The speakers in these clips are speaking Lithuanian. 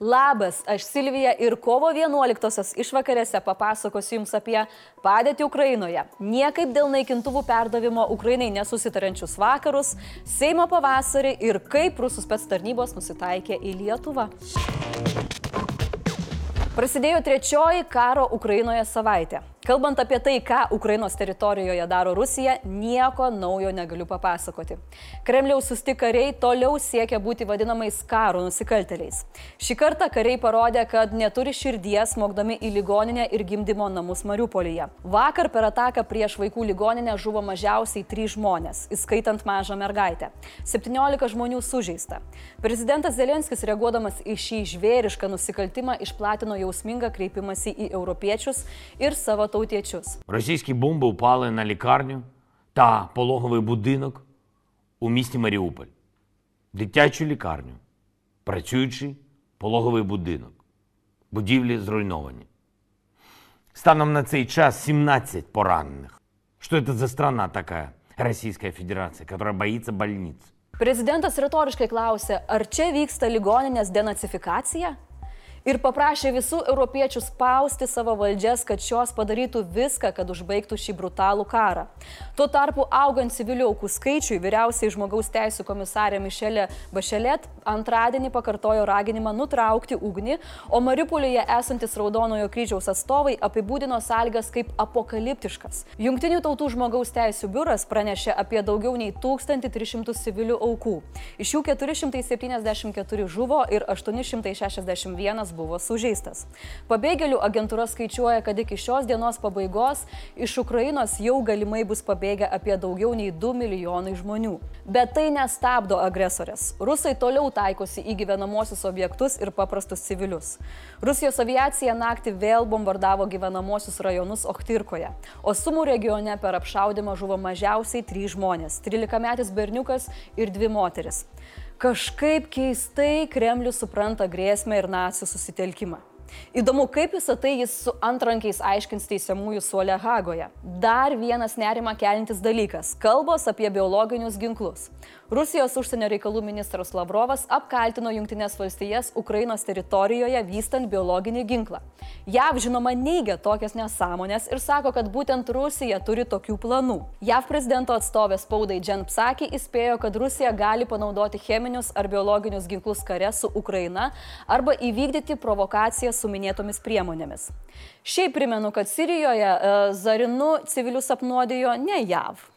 Labas, aš Silvija ir kovo 11-osios išvakarėse papasakosiu Jums apie padėtį Ukrainoje. Niekaip dėl naikintuvų perdavimo Ukrainai nesusitarančius vakarus, Seimo pavasarį ir kaip rusų spets tarnybos nusitaikė į Lietuvą. Prasidėjo trečioji karo Ukrainoje savaitė. Kalbant apie tai, ką Ukrainos teritorijoje daro Rusija, nieko naujo negaliu papasakoti. Kremliaus susti kariai toliau siekia būti vadinamais karo nusikalteliais. Šį kartą kariai parodė, kad neturi širdies, smogdami į ligoninę ir gimdymo namus Mariupolyje. Vakar per ataką prieš vaikų ligoninę žuvo mažiausiai 3 žmonės, įskaitant mažą mergaitę. 17 žmonių sužeista. Prezidentas Zelenskis reaguodamas į šį žvėrišką nusikaltimą išplatino jausmingą kreipimąsi į europiečius ir savo tautą таутячус. Російські бомби впали на лікарню та пологовий будинок у місті Маріуполь, дитячу лікарню, працюючий пологовий будинок. Будівлі зруйновані. Станом на цей час 17 поранених. Что это за страна такая, Российская Федерация, которая боится больниц? Prezidentas retoriškai klausė, ar čia vyksta ligoninės denacifikacija? Ir paprašė visų europiečių spausti savo valdžias, kad šios padarytų viską, kad užbaigtų šį brutalų karą. Tuo tarpu augant civilių aukų skaičiui, vyriausiai žmogaus teisų komisarė Mišelė Bašelet antradienį pakartojo raginimą nutraukti ugnį, o Mariupolėje esantis Raudonojo kryžiaus atstovai apibūdino sąlygas kaip apokaliptiškas. Junktinių tautų žmogaus teisų biuras pranešė apie daugiau nei 1300 civilių aukų. Iš jų 474 žuvo ir 861 buvo sužeistas. Pabėgėlių agentūra skaičiuoja, kad iki šios dienos pabaigos iš Ukrainos jau galimai bus pabėgę apie daugiau nei 2 milijonai žmonių. Bet tai nestabdo agresorės. Rusai toliau taikosi į gyvenamosius objektus ir paprastus civilius. Rusijos aviacija naktį vėl bombardavo gyvenamosius rajonus Ochtirkoje, o Sumų regione per apšaudimą žuvo mažiausiai 3 žmonės - 13 metis berniukas ir 2 moteris. Kažkaip keistai Kremlius supranta grėsmę ir nacijų susitelkimą. Įdomu, kaip visą tai jis su antrankiais aiškins teisiamųjų suolė Hagoje. Dar vienas nerima kelintis dalykas - kalbos apie biologinius ginklus. Rusijos užsienio reikalų ministras Lavrovas apkaltino Junktinės valstijas Ukrainos teritorijoje vystant biologinį ginklą. JAV žinoma neigia tokias nesąmonės ir sako, kad būtent Rusija turi tokių planų. JAV prezidento atstovė spaudai Jen Psaki įspėjo, kad Rusija gali panaudoti cheminius ar biologinius ginklus kare su Ukraina arba įvykdyti provokaciją su minėtomis priemonėmis. Šiaip primenu, kad Sirijoje e, Zarinu civilius apnuodijo ne JAV.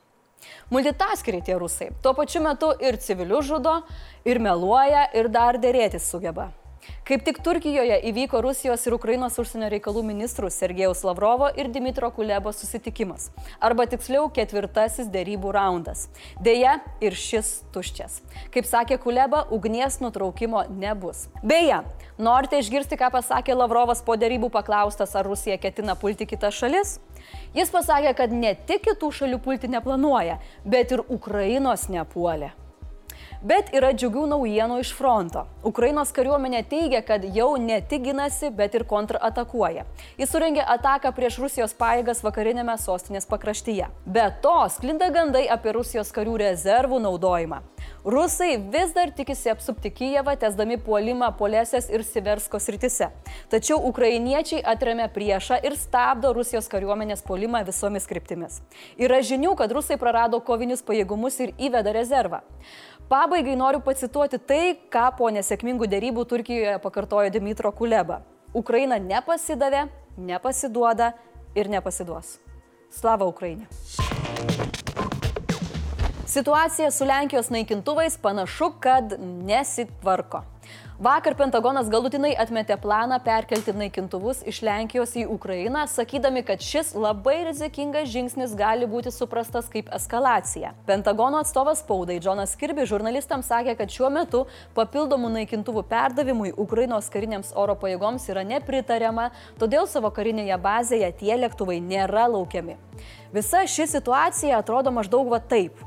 Multitaskeriai tie rusai. Tuo pačiu metu ir civilius žudo, ir meluoja, ir dar dėrėtis sugeba. Kaip tik Turkijoje įvyko Rusijos ir Ukrainos užsienio reikalų ministrų Sergejaus Lavrovo ir Dimitro Kulebo susitikimas. Arba tiksliau ketvirtasis dėrybų raundas. Deja, ir šis tuščias. Kaip sakė Kuleba, ugnies nutraukimo nebus. Beje, norite išgirsti, ką pasakė Lavrovas po dėrybų paklaustas, ar Rusija ketina pulti kitas šalis? Jis pasakė, kad ne tik kitų šalių pulti neplanuoja, bet ir Ukrainos nepuolė. Bet yra džiugių naujienų iš fronto. Ukrainos kariuomenė teigia, kad jau ne tik ginasi, bet ir kontratakuoja. Jis surengė ataką prieš Rusijos paėgas vakarinėme sostinės pakraštyje. Be to, sklinda gandai apie Rusijos karių rezervų naudojimą. Rusai vis dar tikisi apsupti Kijevą, tesdami puolimą Polesės ir Siverskos rytise. Tačiau ukrainiečiai atremia priešą ir stabdo Rusijos kariuomenės puolimą visomis kryptimis. Yra žinių, kad rusai prarado kovinius pajėgumus ir įveda rezervą. Pabaigai noriu pacituoti tai, ką po nesėkmingų dėrybų Turkijoje pakartojo Dimitro Kuleba. Ukraina nepasidavė, nepasiduoda ir nepasiduos. Slava Ukrainė. Situacija su Lenkijos naikintuvais panašu, kad nesitvarko. Vakar Pentagonas galutinai atmetė planą perkelti naikintuvus iš Lenkijos į Ukrainą, sakydami, kad šis labai rizikingas žingsnis gali būti suprastas kaip eskalacija. Pentagono atstovas spaudai Džonas Kirby žurnalistams sakė, kad šiuo metu papildomų naikintuvų perdavimui Ukrainos karinėms oro pajėgoms yra nepritariama, todėl savo karinėje bazėje tie lėktuvai nėra laukiami. Visa ši situacija atrodo maždaug va taip.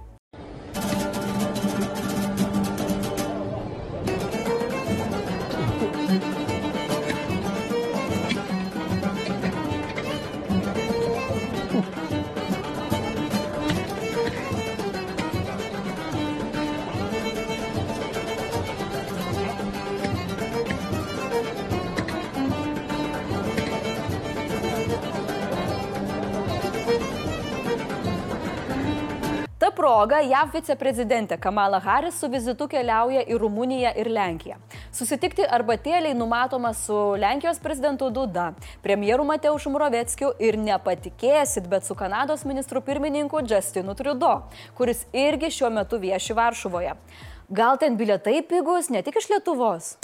Proga JAV viceprezidentė Kamala Harris su vizitu keliauja į Rumuniją ir Lenkiją. Susitikti arbatėliai numatoma su Lenkijos prezidentu Duda, premjeru Mateušu Muroveckiu ir nepatikėsit, bet su Kanados ministru pirmininku Justinu Trudeau, kuris irgi šiuo metu vieši Varšuvoje. Gal ten bilietai pigus, ne tik iš Lietuvos?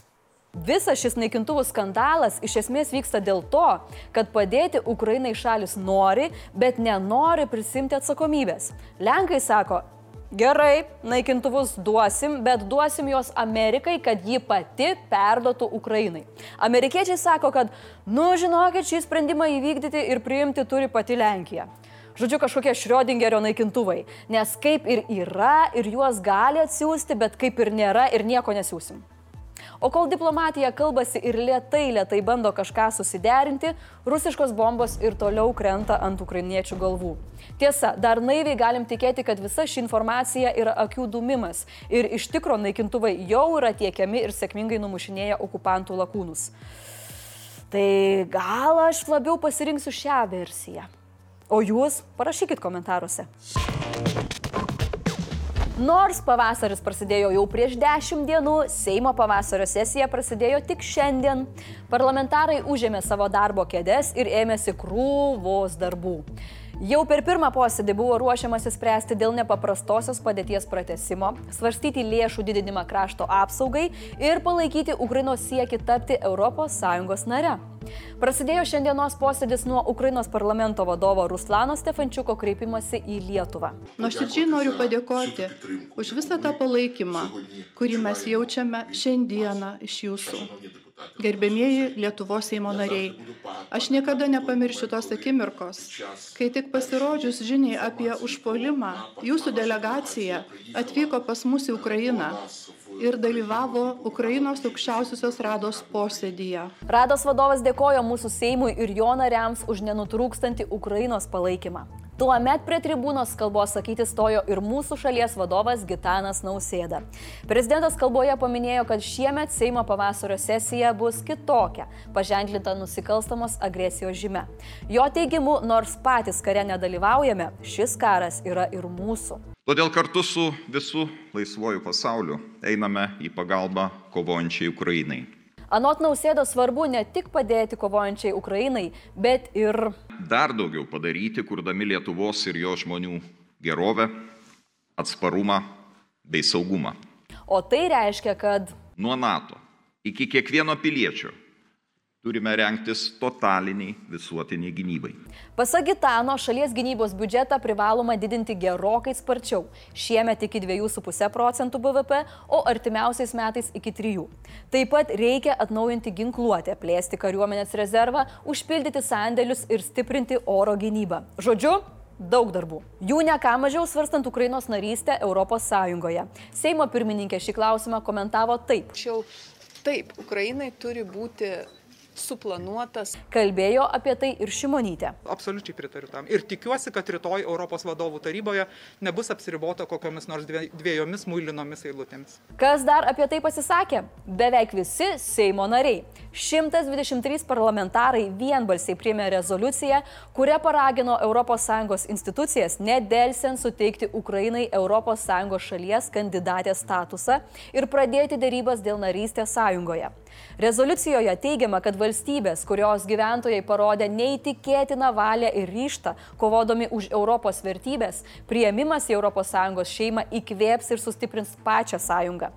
Visas šis naikintuvų skandalas iš esmės vyksta dėl to, kad padėti Ukrainai šalis nori, bet nenori prisimti atsakomybės. Lenkai sako, gerai, naikintuvus duosim, bet duosim juos Amerikai, kad ji pati perdotų Ukrainai. Amerikiečiai sako, kad, nu žinokit, šį sprendimą įvykdyti ir priimti turi pati Lenkija. Žodžiu, kažkokie Šrioడింgerio naikintuvai. Nes kaip ir yra, ir juos gali atsiųsti, bet kaip ir nėra, ir nieko nesiūsim. O kol diplomatija kalbasi ir lietai, lietai bando kažką susiderinti, rusiškos bombos ir toliau krenta ant ukrainiečių galvų. Tiesa, dar naiviai galim tikėti, kad visa ši informacija yra akių dumimas ir iš tikro naikintuvai jau yra tiekiami ir sėkmingai numušinėja okupantų lakūnus. Tai gal aš labiau pasirinksiu šią versiją. O jūs parašykit komentaruose. Nors pavasaris prasidėjo jau prieš dešimt dienų, Seimo pavasario sesija prasidėjo tik šiandien. Parlamentarai užėmė savo darbo kėdės ir ėmėsi krūvos darbų. Jau per pirmą posėdį buvo ruošiamasi spręsti dėl nepaprastosios padėties pratesimo, svarstyti lėšų didinimą krašto apsaugai ir palaikyti Ukrainos siekį tapti ES nare. Prasidėjo šiandienos posėdis nuo Ukrainos parlamento vadovo Ruslano Stefančiuko kreipimasi į Lietuvą. Nuoširdžiai noriu padėkoti už visą tą palaikymą, kurį mes jaučiame šiandieną iš jūsų. Gerbėmieji Lietuvos Seimo nariai, aš niekada nepamiršiu tos akimirkos, kai tik pasirodžius žiniai apie užpolimą, jūsų delegacija atvyko pas mus į Ukrainą ir dalyvavo Ukrainos aukščiausiosios rados posėdyje. Rados vadovas dėkojo mūsų Seimui ir jo nariams už nenutrūkstantį Ukrainos palaikymą. Tuomet prie tribūnos kalbos sakyti stojo ir mūsų šalies vadovas Gitanas Nausėda. Prezidentas kalboje paminėjo, kad šiemet Seimo pavasario sesija bus kitokia, paženklinta nusikalstamos agresijos žyme. Jo teigimu, nors patys kare nedalyvaujame, šis karas yra ir mūsų. Todėl kartu su visu laisvuoju pasauliu einame į pagalbą kovojančiai Ukrainai. Anot nausėdo svarbu ne tik padėti kovojančiai Ukrainai, bet ir dar daugiau padaryti, kurdami Lietuvos ir jo žmonių gerovę, atsparumą bei saugumą. O tai reiškia, kad nuo NATO iki kiekvieno piliečio turime renktis totaliniai visuotiniai gynybai. Pasak Gitano, šalies gynybos biudžetą privaloma didinti gerokai sparčiau. Šiemet iki 2,5 procentų BVP, o artimiausiais metais iki 3. Taip pat reikia atnaujinti ginkluotę, plėsti kariuomenės rezervą, užpildyti sandėlius ir stiprinti oro gynybą. Žodžiu, daug darbų. Jų ne ką mažiau svarstant Ukrainos narystę Europos Sąjungoje. Seimo pirmininkė šį klausimą komentavo taip. Šiau taip, Ukrainai turi būti suplanuotas. Kalbėjo apie tai ir Šimonytė. Absoliučiai pritariu tam. Ir tikiuosi, kad rytoj Europos vadovų taryboje nebus apsiribota kokiamis nors dviejomis muilinomis eilutėmis. Kas dar apie tai pasisakė? Beveik visi Seimo nariai. 123 parlamentarai vienbalsiai priėmė rezoliuciją, kuria paragino ES institucijas nedelsiant suteikti Ukrainai ES šalies kandidatės statusą ir pradėti dėrybas dėl narystės sąjungoje. Rezoliucijoje teigiama, kad valstybės, kurios gyventojai parodė neįtikėtiną valią ir ryštą, kovodami už Europos vertybės, prieimimas į ES šeimą įkvėps ir sustiprins pačią sąjungą.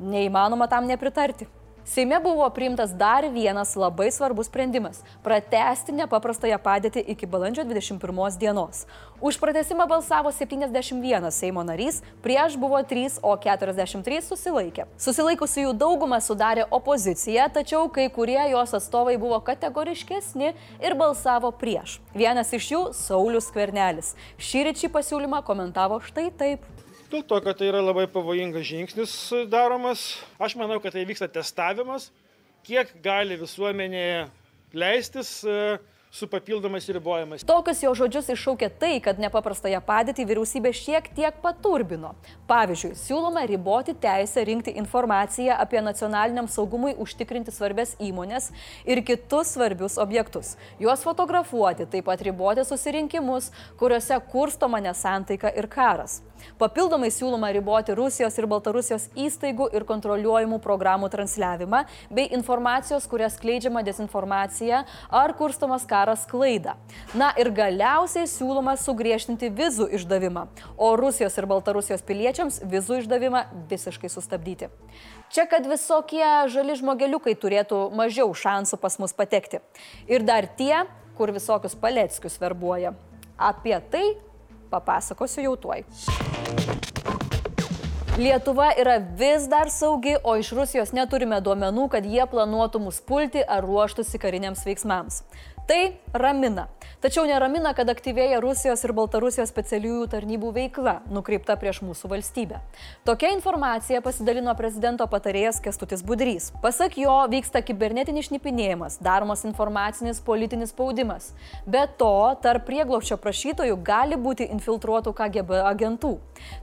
Neįmanoma tam nepritarti. Seime buvo priimtas dar vienas labai svarbus sprendimas - pratesti nepaprastąją padėtį iki balandžio 21 dienos. Už pratesimą balsavo 71 Seimo narys, prieš buvo 3, o 43 susilaikė. Susilaikusiųjų daugumą sudarė opozicija, tačiau kai kurie jos atstovai buvo kategoriškesni ir balsavo prieš. Vienas iš jų - Saulis Kvernelis. Šį ryčį pasiūlymą komentavo štai taip. Dėl to, kad tai yra labai pavojingas žingsnis daromas. Aš manau, kad tai vyksta testavimas, kiek gali visuomenė leistis e, su papildomais ribojimais. Tokius jo žodžius iššaukė tai, kad nepaprastąją padėtį vyriausybė šiek tiek paturbino. Pavyzdžiui, siūloma riboti teisę rinkti informaciją apie nacionaliniam saugumui užtikrinti svarbės įmonės ir kitus svarbius objektus. Juos fotografuoti, taip pat riboti susirinkimus, kuriuose kurstoma nesantaika ir karas. Papildomai siūloma riboti Rusijos ir Baltarusijos įstaigų ir kontroliuojamų programų transliavimą bei informacijos, kuria skleidžiama dezinformacija ar kurstomas karas klaida. Na ir galiausiai siūloma sugriežtinti vizų išdavimą, o Rusijos ir Baltarusijos piliečiams vizų išdavimą visiškai sustabdyti. Čia, kad visokie žali žmogeliukai turėtų mažiau šansų pas mus patekti. Ir dar tie, kur visokius paleckius verbuoja. Apie tai papasakosiu jau tuoj. Lietuva yra vis dar saugi, o iš Rusijos neturime duomenų, kad jie planuotų mus pulti ar ruoštųsi kariniams veiksmams. Tai ramina. Tačiau neramina, kad aktyvėja Rusijos ir Baltarusijos specialiųjų tarnybų veikla, nukreipta prieš mūsų valstybę. Tokia informacija pasidalino prezidento patarėjas Kestutis Budrys. Pasak jo, vyksta kibernetinis šnipinėjimas, daromas informacinis politinis spaudimas. Be to, tarp prieglopščio prašytojų gali būti infiltruotų KGB agentų.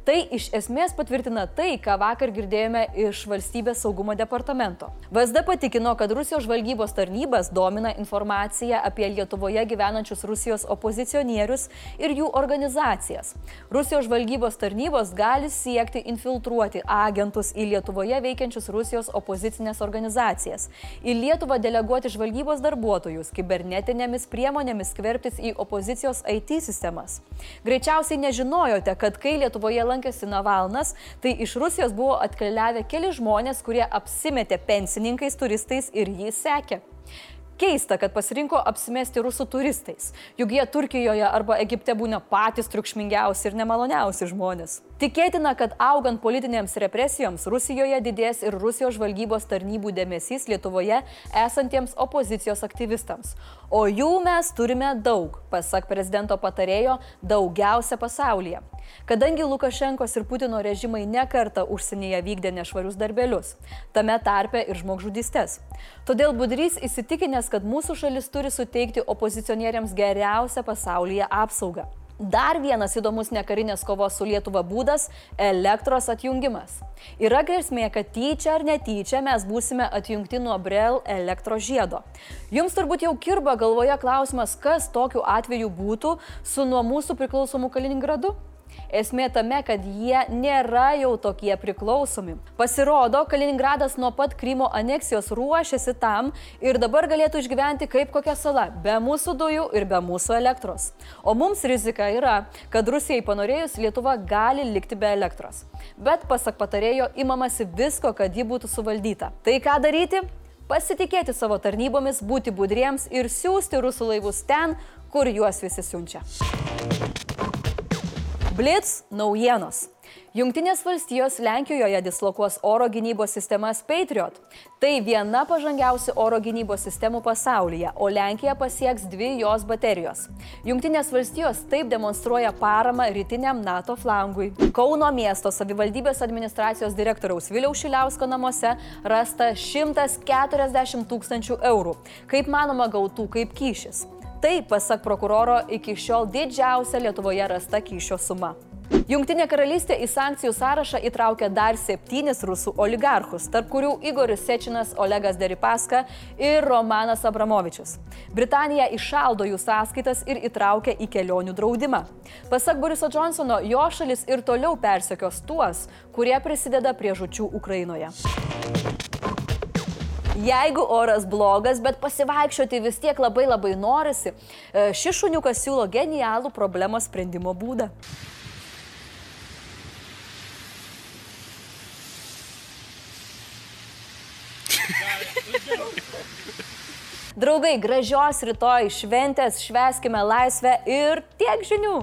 Tai iš esmės patvirtina tai, ką vakar girdėjome iš valstybės saugumo departamento. VSD patikino, kad Rusijos žvalgybos tarnybas domina informacija apie Lietuvoje gyvenančius Rusijos opozicionierius ir jų organizacijas. Rusijos žvalgybos tarnybos gali siekti infiltruoti agentus į Lietuvoje veikiančius Rusijos opozicinės organizacijas, į Lietuvą deleguoti žvalgybos darbuotojus, kibernetinėmis priemonėmis skverbtis į opozicijos IT sistemas. Greičiausiai nežinojote, kad kai Lietuvoje lankėsi Navalnas, tai iš Rusijos buvo atkeliavę keli žmonės, kurie apsimetė pensininkais, turistais ir jį sekė. Keista, kad pasirinko apsimesti rusų turistais, juk jie Turkijoje arba Egipte būna patys triukšmingiausi ir nemaloniausi žmonės. Tikėtina, kad augant politinėms represijoms Rusijoje didės ir Rusijos žvalgybos tarnybų dėmesys Lietuvoje esantiems opozicijos aktyvistams. O jų mes turime daug, pasak prezidento patarėjo, daugiausia pasaulyje. Kadangi Lukašenkos ir Putino režimai nekarta užsienyje vykdė nešvarius darbelius, tame tarpe ir žmogžudystės. Todėl Budrys įsitikinęs, kad mūsų šalis turi suteikti opozicionieriams geriausią pasaulyje apsaugą. Dar vienas įdomus nekarinės kovos su Lietuva būdas - elektros atjungimas. Yra grėsmė, kad tyčia ar netyčia mes būsime atjungti nuo Brel elektros žiedo. Jums turbūt jau kirba galvoje klausimas, kas tokiu atveju būtų su nuo mūsų priklausomu Kaliningradu? Esmė tame, kad jie nėra jau tokie priklausomi. Pasirodo, Kaliningradas nuo pat Krymo aneksijos ruošiasi tam ir dabar galėtų išgyventi kaip kokia sala, be mūsų dujų ir be mūsų elektros. O mums rizika yra, kad Rusijai panorėjus Lietuva gali likti be elektros. Bet pasak patarėjo, imamasi visko, kad ji būtų suvaldyta. Tai ką daryti? Pasitikėti savo tarnybomis, būti budriems ir siūsti rusų laivus ten, kur juos visi siunčia. Blitz naujienos. Junktinės valstijos Lenkijoje dislokuos oro gynybos sistemas Patriot. Tai viena pažangiausių oro gynybos sistemų pasaulyje, o Lenkija pasieks dvi jos baterijos. Junktinės valstijos taip demonstruoja paramą rytiniam NATO flangui. Kauno miesto savivaldybės administracijos direktoriaus Viliaus Šiliausko namuose rasta 140 tūkstančių eurų, kaip manoma gautų kaip kyšis. Tai, pasak prokuroro, iki šiol didžiausia Lietuvoje rasta kyšio suma. Junktinė karalystė į sankcijų sąrašą įtraukė dar septynis rusų oligarchus, tarp kurių Igoris Sečinas, Olegas Deripaska ir Romanas Abramovičius. Britanija išaldo jų sąskaitas ir įtraukė į kelionių draudimą. Pasak Boriso Johnsono, jo šalis ir toliau persekios tuos, kurie prisideda prie žučių Ukrainoje. Jeigu oras blogas, bet pasivaikščioti vis tiek labai labai norisi, šis šuniukas siūlo genialų problemos sprendimo būdą. Draugai, gražios rytoj šventės, šveskime laisvę ir tiek žinių.